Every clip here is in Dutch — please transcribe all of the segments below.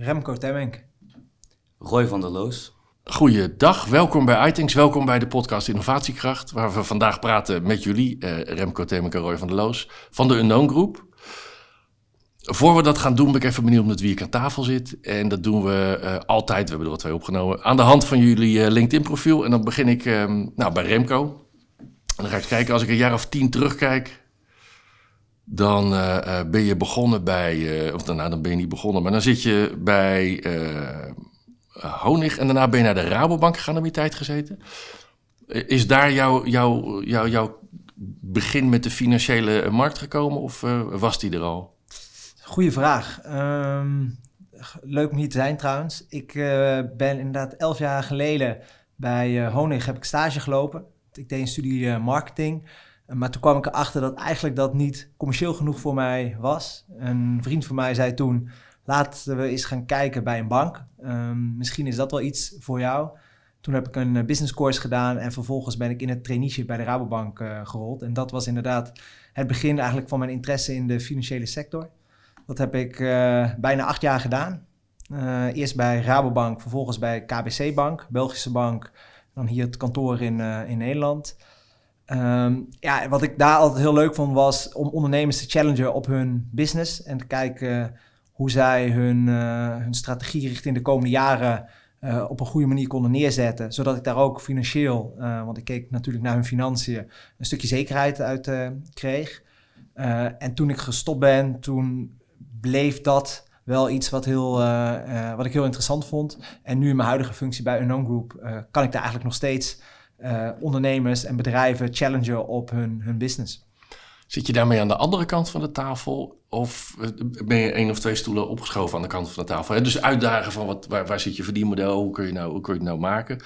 Remco Temmenk. Roy van der Loos. Goeiedag, welkom bij iTanks, welkom bij de podcast Innovatiekracht, waar we vandaag praten met jullie, eh, Remco Temmenk en Roy van der Loos, van de Unknown Group. Voor we dat gaan doen, ben ik even benieuwd met wie ik aan tafel zit. En dat doen we uh, altijd, we hebben er wat twee opgenomen, aan de hand van jullie uh, LinkedIn-profiel. En dan begin ik uh, nou, bij Remco. En dan ga ik kijken, als ik een jaar of tien terugkijk, dan uh, ben je begonnen bij, uh, of daarna dan ben je niet begonnen, maar dan zit je bij uh, Honig en daarna ben je naar de Rabobank gegaan, heb je tijd gezeten. Is daar jouw jou, jou, jou begin met de financiële markt gekomen of was die er al? Goeie vraag. Um, leuk om hier te zijn trouwens. Ik ben inderdaad elf jaar geleden bij Honig heb ik stage gelopen. Ik deed een studie marketing. Maar toen kwam ik erachter dat eigenlijk dat niet commercieel genoeg voor mij was. Een vriend van mij zei toen, laten we eens gaan kijken bij een bank. Um, misschien is dat wel iets voor jou. Toen heb ik een business course gedaan en vervolgens ben ik in het traineeship bij de Rabobank uh, gerold. En dat was inderdaad het begin eigenlijk van mijn interesse in de financiële sector. Dat heb ik uh, bijna acht jaar gedaan. Eerst bij Rabobank, vervolgens bij KBC Bank, Belgische bank. Dan hier het kantoor in, in Nederland. Um, ja, wat ik daar altijd heel leuk vond was om ondernemers te challengen op hun business en te kijken hoe zij hun, uh, hun strategie richting de komende jaren uh, op een goede manier konden neerzetten. Zodat ik daar ook financieel, uh, want ik keek natuurlijk naar hun financiën, een stukje zekerheid uit kreeg. en toen ik gestopt ben, toen bleef dat wel iets wat, heel, wat ik heel interessant vond. En nu in mijn huidige functie bij Unknown Group kan ik daar eigenlijk nog steeds uh, ondernemers en bedrijven challengen op hun, hun business. Zit je daarmee aan de andere kant van de tafel? Of eh, ben je één of twee stoelen opgeschoven aan de kant van de tafel? Dus uitdagen van wat, waar, waar zit je verdienmodel? Hoe kun je, nou, hoe kun je het nou maken?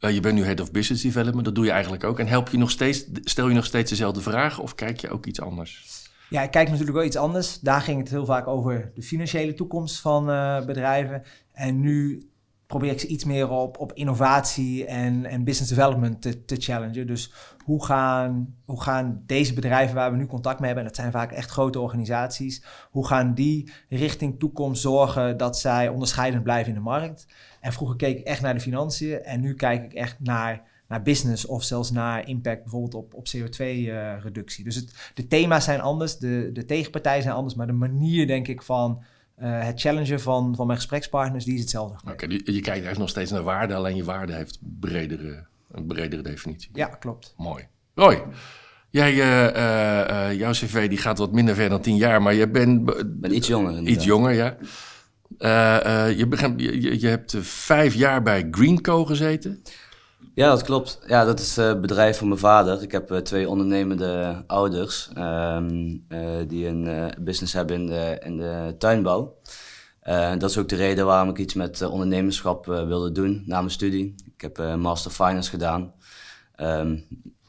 Uh, je bent nu head of business development, dat doe je eigenlijk ook. En help je nog steeds, stel je nog steeds dezelfde vragen of kijk je ook iets anders? Ja, ik kijk natuurlijk wel iets anders. Daar ging het heel vaak over de financiële toekomst van uh, bedrijven. En nu probeer ik ze iets meer op, op innovatie en, en business development te, te challengen. Dus hoe gaan, hoe gaan deze bedrijven waar we nu contact mee hebben, en dat zijn vaak echt grote organisaties, hoe gaan die richting toekomst zorgen dat zij onderscheidend blijven in de markt? En vroeger keek ik echt naar de financiën en nu kijk ik echt naar, naar business of zelfs naar impact bijvoorbeeld op, op CO2-reductie. dus het, de thema's zijn anders, de, de tegenpartijen zijn anders, maar de manier denk ik van uh, het challengen van, van mijn gesprekspartners, die is hetzelfde. Oké, okay, je kijkt eigenlijk nog steeds naar waarde, alleen je waarde heeft bredere, een bredere definitie. Ja, klopt. Mooi. Roy, jij, uh, uh, jouw cv die gaat wat minder ver dan tien jaar, maar je bent... ben iets jonger. Inderdaad. Iets jonger, ja. je, begint, je, je hebt vijf jaar bij Greenco gezeten. Ja, dat klopt. Ja, dat is het bedrijf van mijn vader. Ik heb uh, twee ondernemende ouders um, uh, die een business hebben in de, in de tuinbouw. dat is ook de reden waarom ik iets met ondernemerschap wilde doen na mijn studie. Ik heb Master Finance gedaan. Um,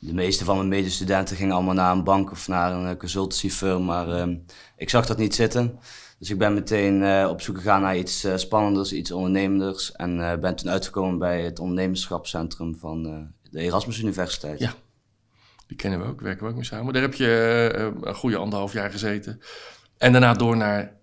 de meeste van mijn medestudenten gingen allemaal naar een bank of naar een consultancyfirm, maar um, ik zag dat niet zitten. Dus ik ben meteen uh, op zoek gegaan naar iets uh, spannenders, iets ondernemenders. En uh, ben toen uitgekomen bij het ondernemerschapscentrum van de Erasmus Universiteit. Ja, die kennen we ook, werken we ook mee samen. Daar heb je een goede anderhalf jaar gezeten. En daarna door naar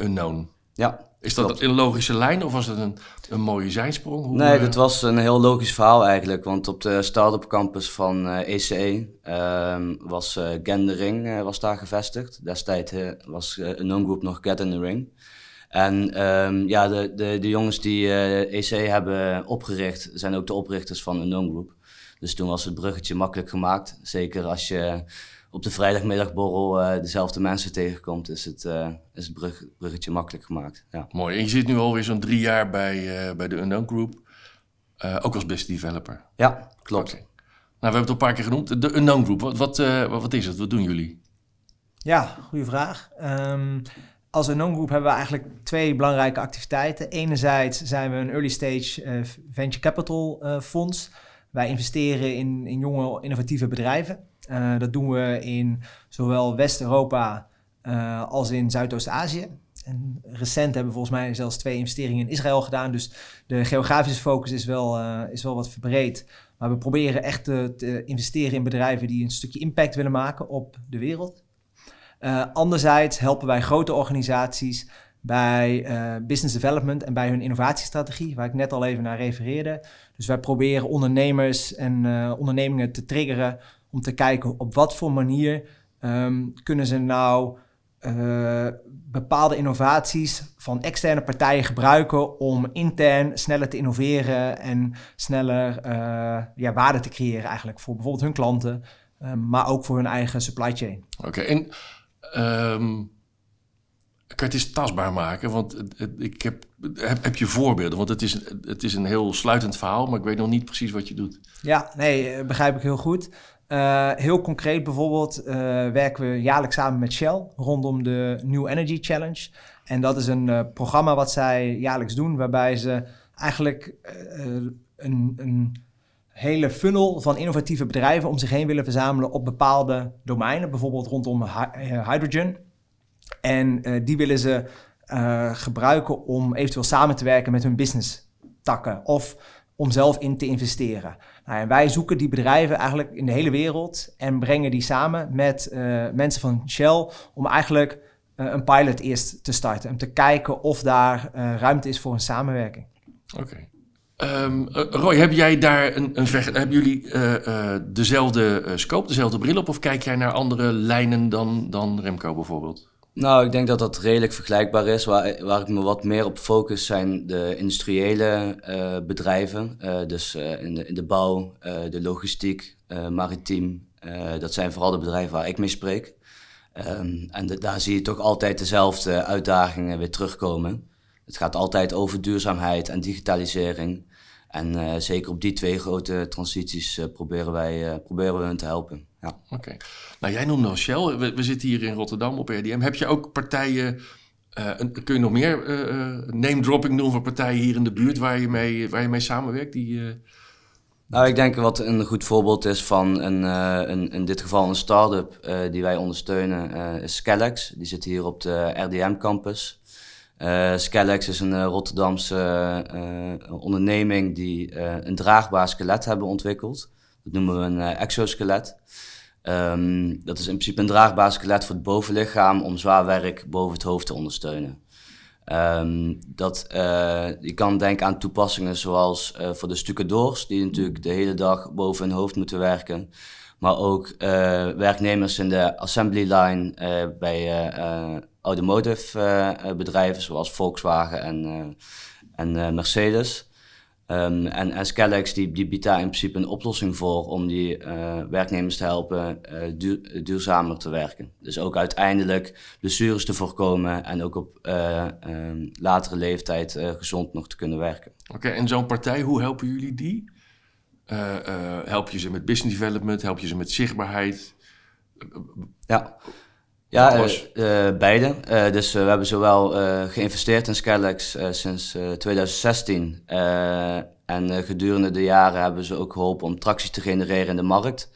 Unknown. Ja, is dat Klopt. in logische lijn of was het een, een mooie zijsprong? Hoe, nee, dat was een heel logisch verhaal eigenlijk. Want op de start-up campus van uh, ECE um, was uh, Get the Ring uh, was daar gevestigd. Destijds was een non-group nog Get in the Ring. En um, ja, de, de, de jongens die ECE hebben opgericht, zijn ook de oprichters van een non-group. Dus toen was het bruggetje makkelijk gemaakt. Zeker als je op de vrijdagmiddagborrel uh, dezelfde mensen tegenkomt, is het, uh, is het brug, bruggetje makkelijk gemaakt. Ja. Mooi. En je zit nu alweer zo'n drie jaar bij, uh, bij de Unknown Group, ook als best developer. Ja, klopt. Okay. Nou, we hebben het al een paar keer genoemd. De Unknown Group, wat, wat, wat is het? Wat doen jullie? Ja, goede vraag. Um, als Unknown Group hebben we eigenlijk twee belangrijke activiteiten. Enerzijds zijn we een early stage uh, venture capital uh, fonds. Wij investeren in, in jonge innovatieve bedrijven. Uh, dat doen we in zowel West-Europa als in Zuidoost-Azië. En recent hebben we volgens mij zelfs twee investeringen in Israël gedaan. Dus de geografische focus is wel, is wel wat verbreed. Maar we proberen echt te, te investeren in bedrijven die een stukje impact willen maken op de wereld. Anderzijds helpen wij grote organisaties bij business development en bij hun innovatiestrategie, waar ik net al even naar refereerde. Dus wij proberen ondernemers en ondernemingen te triggeren om te kijken op wat voor manier um, kunnen ze nou bepaalde innovaties van externe partijen gebruiken om intern sneller te innoveren en sneller ja, waarde te creëren eigenlijk voor bijvoorbeeld hun klanten, maar ook voor hun eigen supply chain. Oké, en Um, kan je het eens tastbaar maken? Want ik heb, heb, heb, je voorbeelden? Want het is, het is een heel sluitend verhaal, maar ik weet nog niet precies wat je doet. Ja, nee, eh, begrijp ik heel goed. Uh, heel concreet bijvoorbeeld uh, werken we jaarlijks samen met Shell rondom de New Energy Challenge. En dat is een uh, programma wat zij jaarlijks doen, waarbij ze eigenlijk een, een hele funnel van innovatieve bedrijven om zich heen willen verzamelen op bepaalde domeinen, bijvoorbeeld rondom eh, hydrogen. En die willen ze gebruiken om eventueel samen te werken met hun business takken of om zelf in te investeren. Nou, en wij zoeken die bedrijven eigenlijk in de hele wereld en brengen die samen met uh, mensen van Shell om eigenlijk een pilot eerst te starten. Om te kijken of daar ruimte is voor een samenwerking. Oké. Um, Roy, heb jij daar een, een hebben jullie dezelfde scope, dezelfde bril op, of kijk jij naar andere lijnen dan, dan Remco bijvoorbeeld? Nou, ik denk dat dat redelijk vergelijkbaar is. Waar, waar ik me wat meer op focus zijn de industriële bedrijven. dus in, de, in de bouw, de logistiek, maritiem. dat zijn vooral de bedrijven waar ik mee spreek. Um, en daar zie je toch altijd dezelfde uitdagingen weer terugkomen. Het gaat altijd over duurzaamheid en digitalisering. En uh, zeker op die twee grote transities uh, proberen wij uh, proberen we hun te helpen. Ja. Oké. Okay. Nou, jij noemde al Shell. We, we, zitten hier in Rotterdam op RDM. Heb je ook partijen... kun je nog meer name-dropping doen van partijen hier in de buurt waar je mee, waar je mee samenwerkt? Die, Nou, ik denk wat een goed voorbeeld is van een, een in dit geval een start-up die wij ondersteunen, is Scalex. Die zit hier op de RDM-campus. Uh, Scalex is een uh, Rotterdamse uh, onderneming die een draagbaar skelet hebben ontwikkeld. Dat noemen we een exoskelet. Um, dat is in principe een draagbaar skelet voor het bovenlichaam om zwaar werk boven het hoofd te ondersteunen. Um, dat, je kan denken aan toepassingen zoals voor de stucadoors, die natuurlijk de hele dag boven hun hoofd moeten werken. Maar ook werknemers in de assembly line bij automotive uh, bedrijven zoals Volkswagen en, en Mercedes. Um, en Scalex die, die biedt daar in principe een oplossing voor om die werknemers te helpen duur, duurzamer te werken. Dus ook uiteindelijk blessures te voorkomen en ook op um, latere leeftijd gezond nog te kunnen werken. Oké, okay, en zo'n partij, hoe helpen jullie die? Help je ze met business development? Help je ze met zichtbaarheid? Ja. Ja, uh, beide. Uh, dus we hebben zowel geïnvesteerd in Scalex sinds 2016. en gedurende de jaren hebben ze ook geholpen om tractie te genereren in de markt.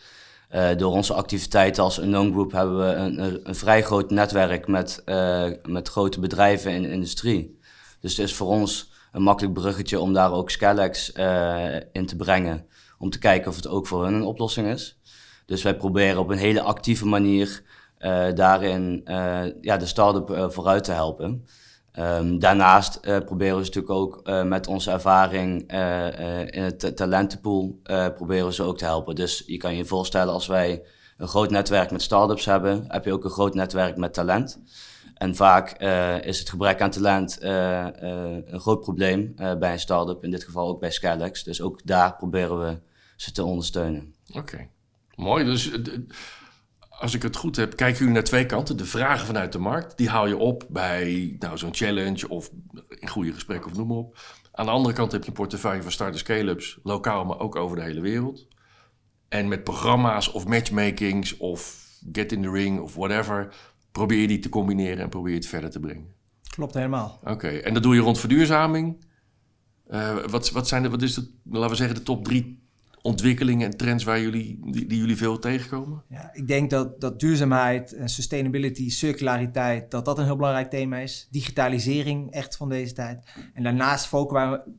door onze activiteiten als Unknown Group hebben we een, een vrij groot netwerk met, met grote bedrijven in de industrie. Dus het is voor ons een makkelijk bruggetje om daar ook Scalex in te brengen. Om te kijken of het ook voor hun een oplossing is. Dus wij proberen op een hele actieve manier uh, daarin uh, ja, de start-up uh, vooruit te helpen. Um, daarnaast proberen we natuurlijk ook met onze ervaring in het talentenpool proberen ze ook te helpen. Dus je kan je voorstellen als wij een groot netwerk met start-ups hebben, heb je ook een groot netwerk met talent. En vaak is het gebrek aan talent een groot probleem bij een start-up, in dit geval ook bij Scalex. Dus ook daar proberen we ze te ondersteunen. Oké, mooi. Dus als ik het goed heb, kijken jullie naar twee kanten. De vragen vanuit de markt, die haal je op bij nou, zo'n challenge of in goede gesprekken of noem maar op. Aan de andere kant heb je een portefeuille van start scale-ups, lokaal, maar ook over de hele wereld. En met programma's of matchmakings of get in the ring of whatever, probeer je die te combineren en probeer je het verder te brengen. Klopt helemaal. Oké, en dat doe je rond verduurzaming. Uh, wat, wat zijn de, wat is de, laten we zeggen, de top drie ontwikkelingen en trends waar jullie, die, jullie veel tegenkomen? Ja, ik denk dat, dat duurzaamheid, sustainability, circulariteit, dat dat een heel belangrijk thema is. Digitalisering echt van deze tijd. En daarnaast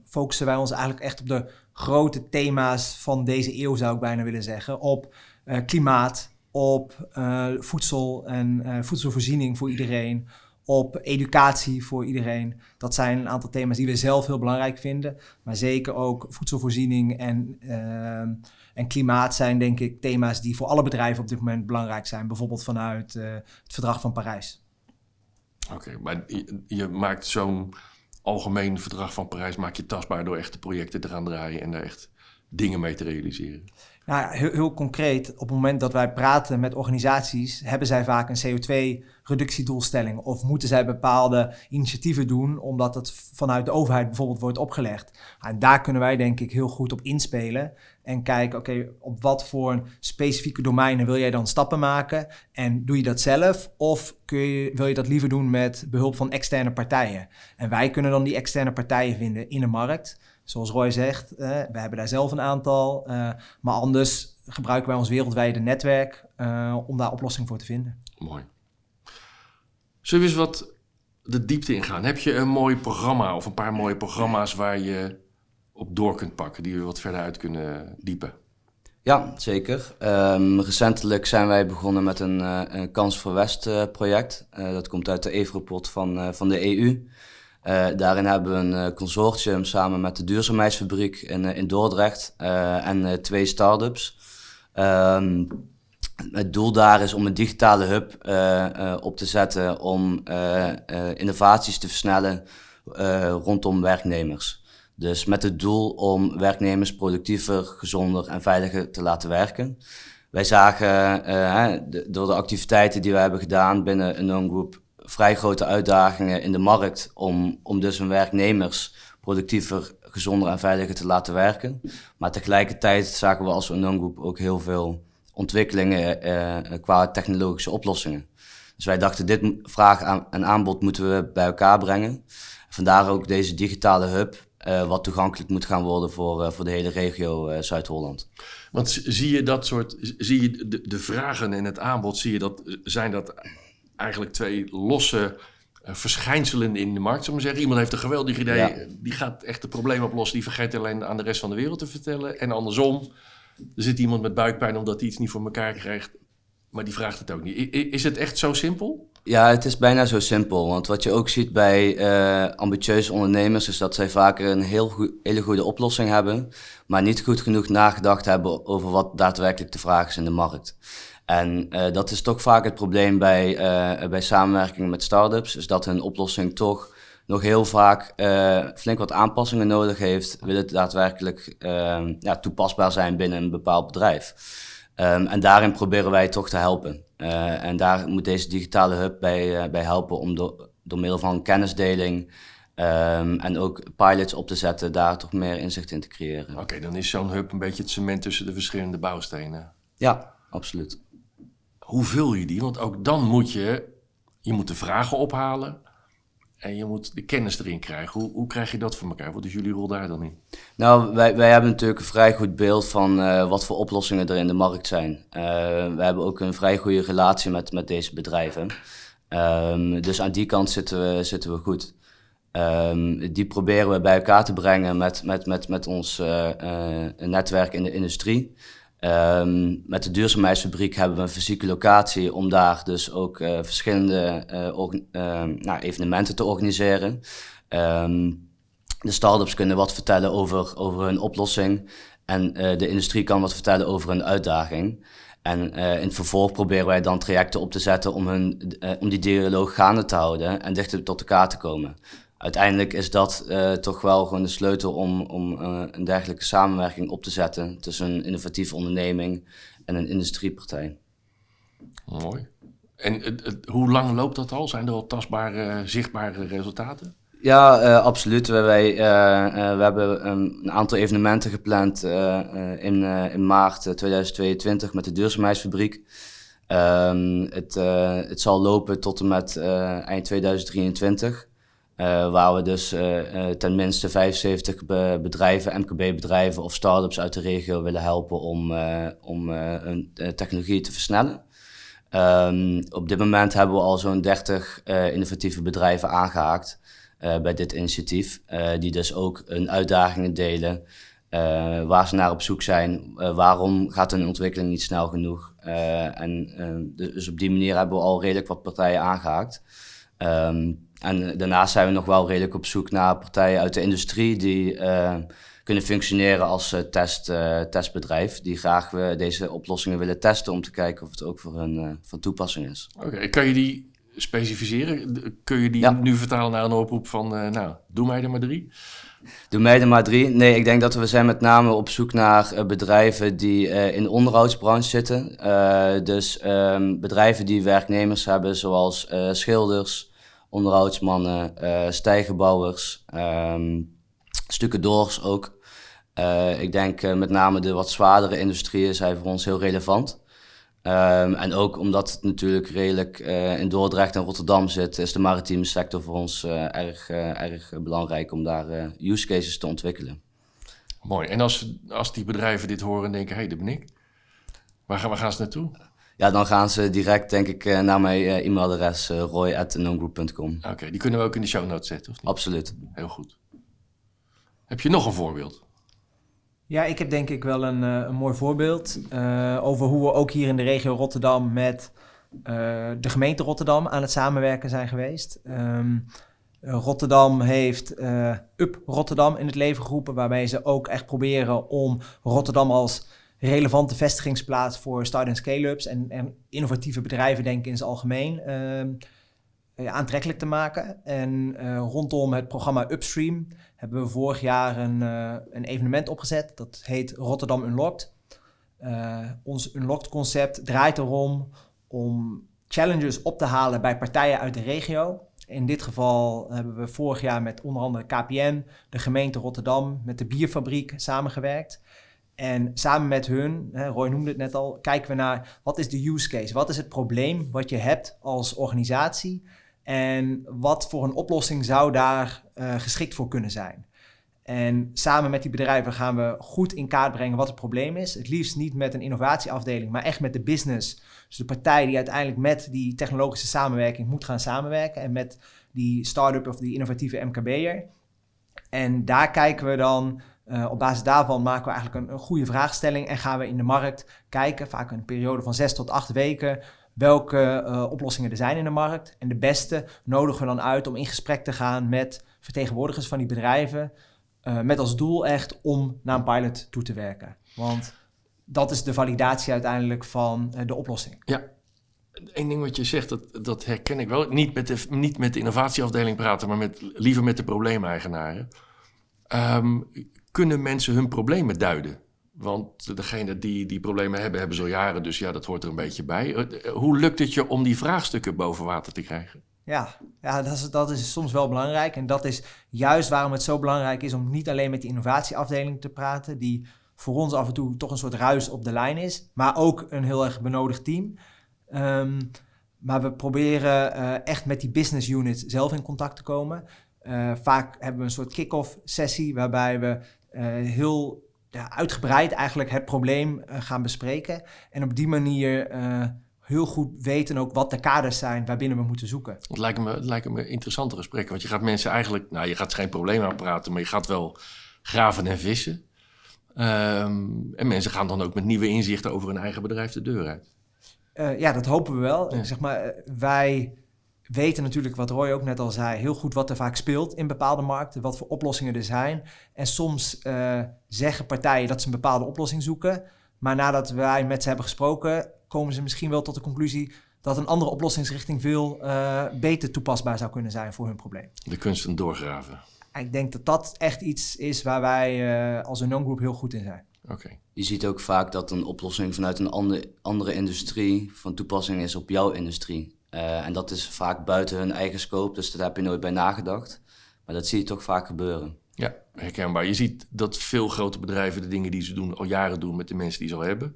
focussen wij ons eigenlijk echt op de grote thema's van deze eeuw, zou ik bijna willen zeggen. Op uh, klimaat, op uh, voedsel en uh, voedselvoorziening voor iedereen, op educatie voor iedereen. Dat zijn een aantal thema's die we zelf heel belangrijk vinden. Maar zeker ook voedselvoorziening en, uh, en klimaat zijn denk ik thema's die voor alle bedrijven op dit moment belangrijk zijn. Bijvoorbeeld vanuit uh, het verdrag van Parijs. Oké, maar je, je maakt zo'n algemeen verdrag van Parijs maak je tastbaar door echte projecten te gaan draaien en daar echt dingen mee te realiseren. Nou, heel, heel, concreet, op het moment dat wij praten met organisaties, hebben zij vaak een CO2-reductiedoelstelling of moeten zij bepaalde initiatieven doen, omdat het vanuit de overheid bijvoorbeeld wordt opgelegd. En daar kunnen wij denk ik heel goed op inspelen en kijken, oké, op wat voor specifieke domeinen wil jij dan stappen maken en doe je dat zelf of kun je, wil je dat liever doen met behulp van externe partijen? En wij kunnen dan die externe partijen vinden in de markt zoals Roy zegt, uh, we hebben daar zelf een aantal. Uh, maar anders gebruiken wij ons wereldwijde netwerk uh, om daar oplossingen voor te vinden. Mooi. Zullen we eens wat de diepte ingaan? Heb je een mooi programma of een paar mooie programma's waar je op door kunt pakken, die we wat verder uit kunnen diepen? Ja, zeker. Um, recentelijk zijn wij begonnen met een, een Kans voor West project. dat komt uit de EVROPOT van, van de EU. Uh, daarin hebben we een uh, consortium samen met de Duurzaamheidsfabriek in, uh, in Dordrecht en twee start-ups. Um, het doel daar is om een digitale hub op te zetten om innovaties te versnellen rondom werknemers. Dus met het doel om werknemers productiever, gezonder en veiliger te laten werken. Wij zagen door de activiteiten die we hebben gedaan binnen een non Group vrij grote uitdagingen in de markt om, om dus hun werknemers productiever, gezonder en veiliger te laten werken. Maar tegelijkertijd zagen we als non Group ook heel veel ontwikkelingen eh, qua technologische oplossingen. Dus wij dachten, dit vraag en aanbod moeten we bij elkaar brengen. Vandaar ook deze digitale hub, uh, wat toegankelijk moet gaan worden voor, uh, voor de hele regio Zuid-Holland. Want zie je dat soort, zie je de, de vragen in het aanbod, zie je dat, zijn dat eigenlijk twee losse uh, verschijnselen in de markt, zullen we zeggen. Iemand heeft een geweldig idee, die gaat echt het probleem oplossen, die vergeet alleen aan de rest van de wereld te vertellen. En andersom, er zit iemand met buikpijn omdat hij iets niet voor elkaar krijgt, maar die vraagt het ook niet. is het echt zo simpel? Ja, het is bijna zo simpel. Want wat je ook ziet bij uh, ambitieuze ondernemers is dat zij vaker een heel goed, hele goede oplossing hebben, maar niet goed genoeg nagedacht hebben over wat daadwerkelijk de vraag is in de markt. En uh, dat is toch vaak het probleem bij, uh, bij samenwerking met startups, is dat hun oplossing toch nog heel vaak uh, flink wat aanpassingen nodig heeft, wil het daadwerkelijk ja, toepasbaar zijn binnen een bepaald bedrijf. Um, en daarin proberen wij toch te helpen. en daar moet deze digitale hub bij, bij helpen om door, door middel van kennisdeling um, en ook pilots op te zetten, daar toch meer inzicht in te creëren. Oké, okay, dan is zo'n hub een beetje het cement tussen de verschillende bouwstenen. Ja, absoluut hoe vul je die? Want ook dan moet je, je moet de vragen ophalen en je moet de kennis erin krijgen. Hoe, hoe krijg je dat voor elkaar? Wat is jullie rol daar dan in? Nou, wij, wij hebben natuurlijk een vrij goed beeld van uh, wat voor oplossingen er in de markt zijn. Uh, we hebben ook een vrij goede relatie met, met deze bedrijven. Um, dus aan die kant zitten we, zitten we goed. Um, die proberen we bij elkaar te brengen met, met, met, met ons uh, netwerk in de industrie. Um, met de duurzaamheidsfabriek hebben we een fysieke locatie om daar dus ook uh, verschillende uh, nou, evenementen te organiseren. Um, de start-ups kunnen wat vertellen over, over hun oplossing en de industrie kan wat vertellen over hun uitdaging. En in het vervolg proberen wij dan trajecten op te zetten om, hun, om die dialoog gaande te houden en dichter tot elkaar te komen uiteindelijk is dat uh, toch wel gewoon de sleutel om, om uh, een dergelijke samenwerking op te zetten tussen een innovatieve onderneming en een industriepartij. Mooi. En uh, hoe lang loopt dat al? Zijn er al tastbare, zichtbare resultaten? Ja, absoluut. We, wij, we hebben een aantal evenementen gepland in, in maart 2022 met de Duurzaamheidsfabriek. Ehm, het, het zal lopen tot en met eind 2023. Uh, waar we dus tenminste 75 be bedrijven, MKB-bedrijven of start-ups uit de regio willen helpen om, om hun technologie te versnellen. Um, op dit moment hebben we al zo'n 30 innovatieve bedrijven aangehaakt bij dit initiatief. die dus ook hun uitdagingen delen. Uh, waar ze naar op zoek zijn. Uh, waarom gaat hun ontwikkeling niet snel genoeg? Uh, en dus op die manier hebben we al redelijk wat partijen aangehaakt. Um, en daarnaast zijn we nog wel redelijk op zoek naar partijen uit de industrie die kunnen functioneren als test, testbedrijf. Die graag we deze oplossingen willen testen om te kijken of het ook voor hun van toepassing is. Oké, kan je die specificeren? Kun je die ja. nu vertalen naar een oproep van, nou, doe mij er maar drie? Doe mij er maar drie. Nee, ik denk dat we zijn met name op zoek naar uh, bedrijven die uh, in de onderhoudsbranche zitten. Dus um, bedrijven die werknemers hebben zoals schilders, onderhoudsmannen, stijgenbouwers, um, stukken doors ook. ik denk met name de wat zwaardere industrieën zijn voor ons heel relevant. Um, en ook omdat het natuurlijk redelijk uh, in Dordrecht en Rotterdam zit, is de maritieme sector voor ons uh, erg, uh, erg belangrijk om daar use cases te ontwikkelen. Mooi. En als, als die bedrijven dit horen en denken, hé, hey, dat ben ik. Waar gaan, waar gaan ze naartoe? Ja, dan gaan ze direct, denk ik, naar mijn e-mailadres roy.nongroup.com. Oké, die kunnen we ook in de show notes zetten, of niet? Absoluut. Heel goed. Heb je nog een voorbeeld? Ja, ik heb denk ik wel een, uh, een mooi voorbeeld uh, over hoe we ook hier in de regio Rotterdam met uh, de gemeente Rotterdam aan het samenwerken zijn geweest. Um, Rotterdam heeft Up Rotterdam in het leven geroepen, waarbij ze ook echt proberen om Rotterdam als relevante vestigingsplaats voor start- en en, innovatieve bedrijven, denk ik in het algemeen, ehm, aantrekkelijk te maken. En rondom het programma Upstream hebben we vorig jaar een, uh, een evenement opgezet. Dat heet Rotterdam Unlocked. Ons Unlocked concept draait erom om challenges op te halen bij partijen uit de regio. In dit geval hebben we vorig jaar met onder andere KPN, de gemeente Rotterdam, met de bierfabriek samengewerkt. En samen met hun, Roy noemde het net al, kijken we naar wat is de use case? Wat is het probleem wat je hebt als organisatie? En wat voor een oplossing zou daar uh, geschikt voor kunnen zijn? En samen met die bedrijven gaan we goed in kaart brengen wat het probleem is. Het liefst niet met een innovatieafdeling, maar echt met de business. Dus de partij die uiteindelijk met die technologische samenwerking moet gaan samenwerken. En met die start-up of die innovatieve MKB'er. En daar kijken we dan, uh, op basis daarvan maken we eigenlijk een, een goede vraagstelling. En gaan we in de markt kijken, vaak een periode van zes tot acht weken welke uh, oplossingen er zijn in de markt. En de beste nodigen we dan uit om in gesprek te gaan met vertegenwoordigers van die bedrijven. Uh, met als doel echt om naar een pilot toe te werken. Want dat is de validatie uiteindelijk van uh, de oplossing. Ja, Eén ding wat je zegt, dat, dat herken ik wel. Niet met, de, niet met de innovatieafdeling praten, maar met, liever met de probleemeigenaren. Um, kunnen mensen hun problemen duiden? Want degene die die problemen hebben, hebben zo jaren, dus ja, dat hoort er een beetje bij. Eh, hoe lukt het je om die vraagstukken boven water te krijgen? Ja, ja dat, is, dat is soms wel belangrijk. En dat is juist waarom het zo belangrijk is om niet alleen met de innovatieafdeling te praten, die voor ons af en toe toch een soort ruis op de lijn is, maar ook een heel erg benodigd team. Um, maar we proberen uh, echt met die business unit zelf in contact te komen. Vaak hebben we een soort kick-off sessie waarbij we heel ja, uitgebreid eigenlijk het probleem uh, gaan bespreken. En op die manier uh, heel goed weten ook wat de kaders zijn waarbinnen we moeten zoeken. Het lijkt me, het lijkt me interessante gesprekken. Want je gaat mensen eigenlijk, nou je gaat geen probleem aanpraten, maar je gaat wel graven en vissen. Um, en mensen gaan dan ook met nieuwe inzichten over hun eigen bedrijf de deur uit. Uh, ja, dat hopen we wel. Ja. Zeg maar, wij weten natuurlijk, wat Roy ook net al zei, heel goed wat er vaak speelt in bepaalde markten, wat voor oplossingen er zijn. En soms uh, zeggen partijen dat ze een bepaalde oplossing zoeken, maar nadat wij met ze hebben gesproken, komen ze misschien wel tot de conclusie dat een andere oplossingsrichting veel uh, beter toepasbaar zou kunnen zijn voor hun probleem. De kunst van doorgraven. ik denk dat dat echt iets is waar wij uh, als een non-group heel goed in zijn. Okay. Je ziet ook vaak dat een oplossing vanuit een andere, andere industrie van toepassing is op jouw industrie. Uh, en dat is vaak buiten hun eigen scope, dus daar heb je nooit bij nagedacht. Maar dat zie je toch vaak gebeuren. Ja, herkenbaar. Je ziet dat veel grote bedrijven de dingen die ze doen al jaren doen met de mensen die ze al hebben.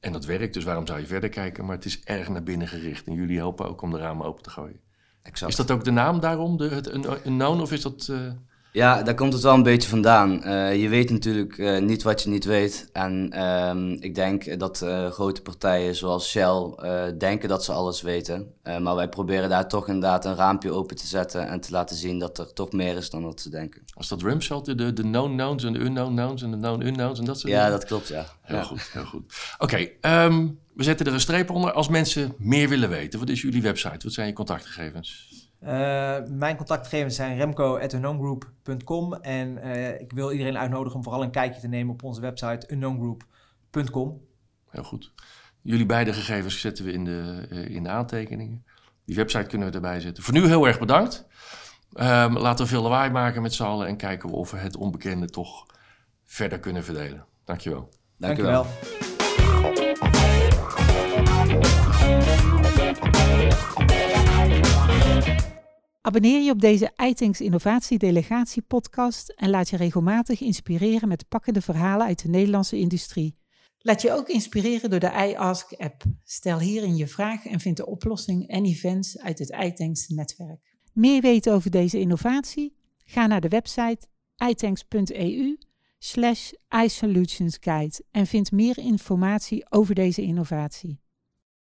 En dat werkt, dus waarom zou je verder kijken? Maar het is erg naar binnen gericht. En jullie helpen ook om de ramen open te gooien. Exact. Is dat ook de naam daarom, de, het unknown, of is dat... Uh... Ja, daar komt het wel een beetje vandaan. Uh, je weet natuurlijk uh, niet wat je niet weet. En um, ik denk dat uh, grote partijen zoals Shell denken dat ze alles weten. maar wij proberen daar toch inderdaad een raampje open te zetten en te laten zien dat er toch meer is dan wat ze denken. Was dat Rumsfeld, de, de known knowns en de unknown knowns en de known unknowns en dat soort Ja, dingen? dat klopt, ja. Heel ja. goed, heel goed. Oké, okay, um, we zetten er een streep onder. Als mensen meer willen weten, wat is jullie website? Wat zijn je contactgegevens? Uh, mijn contactgegevens zijn remco.unknowngroup.com en uh, ik wil iedereen uitnodigen om vooral een kijkje te nemen op onze website unknowngroup.com. Heel goed. Jullie beide gegevens zetten we in de, uh, in de aantekeningen. Die website kunnen we erbij zetten. Voor nu heel erg bedankt. Um, laten we veel lawaai maken met z'n allen en kijken of we het onbekende toch verder kunnen verdelen. Dankjewel. Dankjewel. Dankjewel. Abonneer je op deze iThinks Innovatie Delegatie podcast en laat je regelmatig inspireren met pakkende verhalen uit de Nederlandse industrie. Laat je ook inspireren door de iAsk app. Stel hierin je vraag en vind de oplossing en events uit het iThanks netwerk. Meer weten over deze innovatie? Ga naar de website ithanks.eu slash iSolutionsGuide en vind meer informatie over deze innovatie.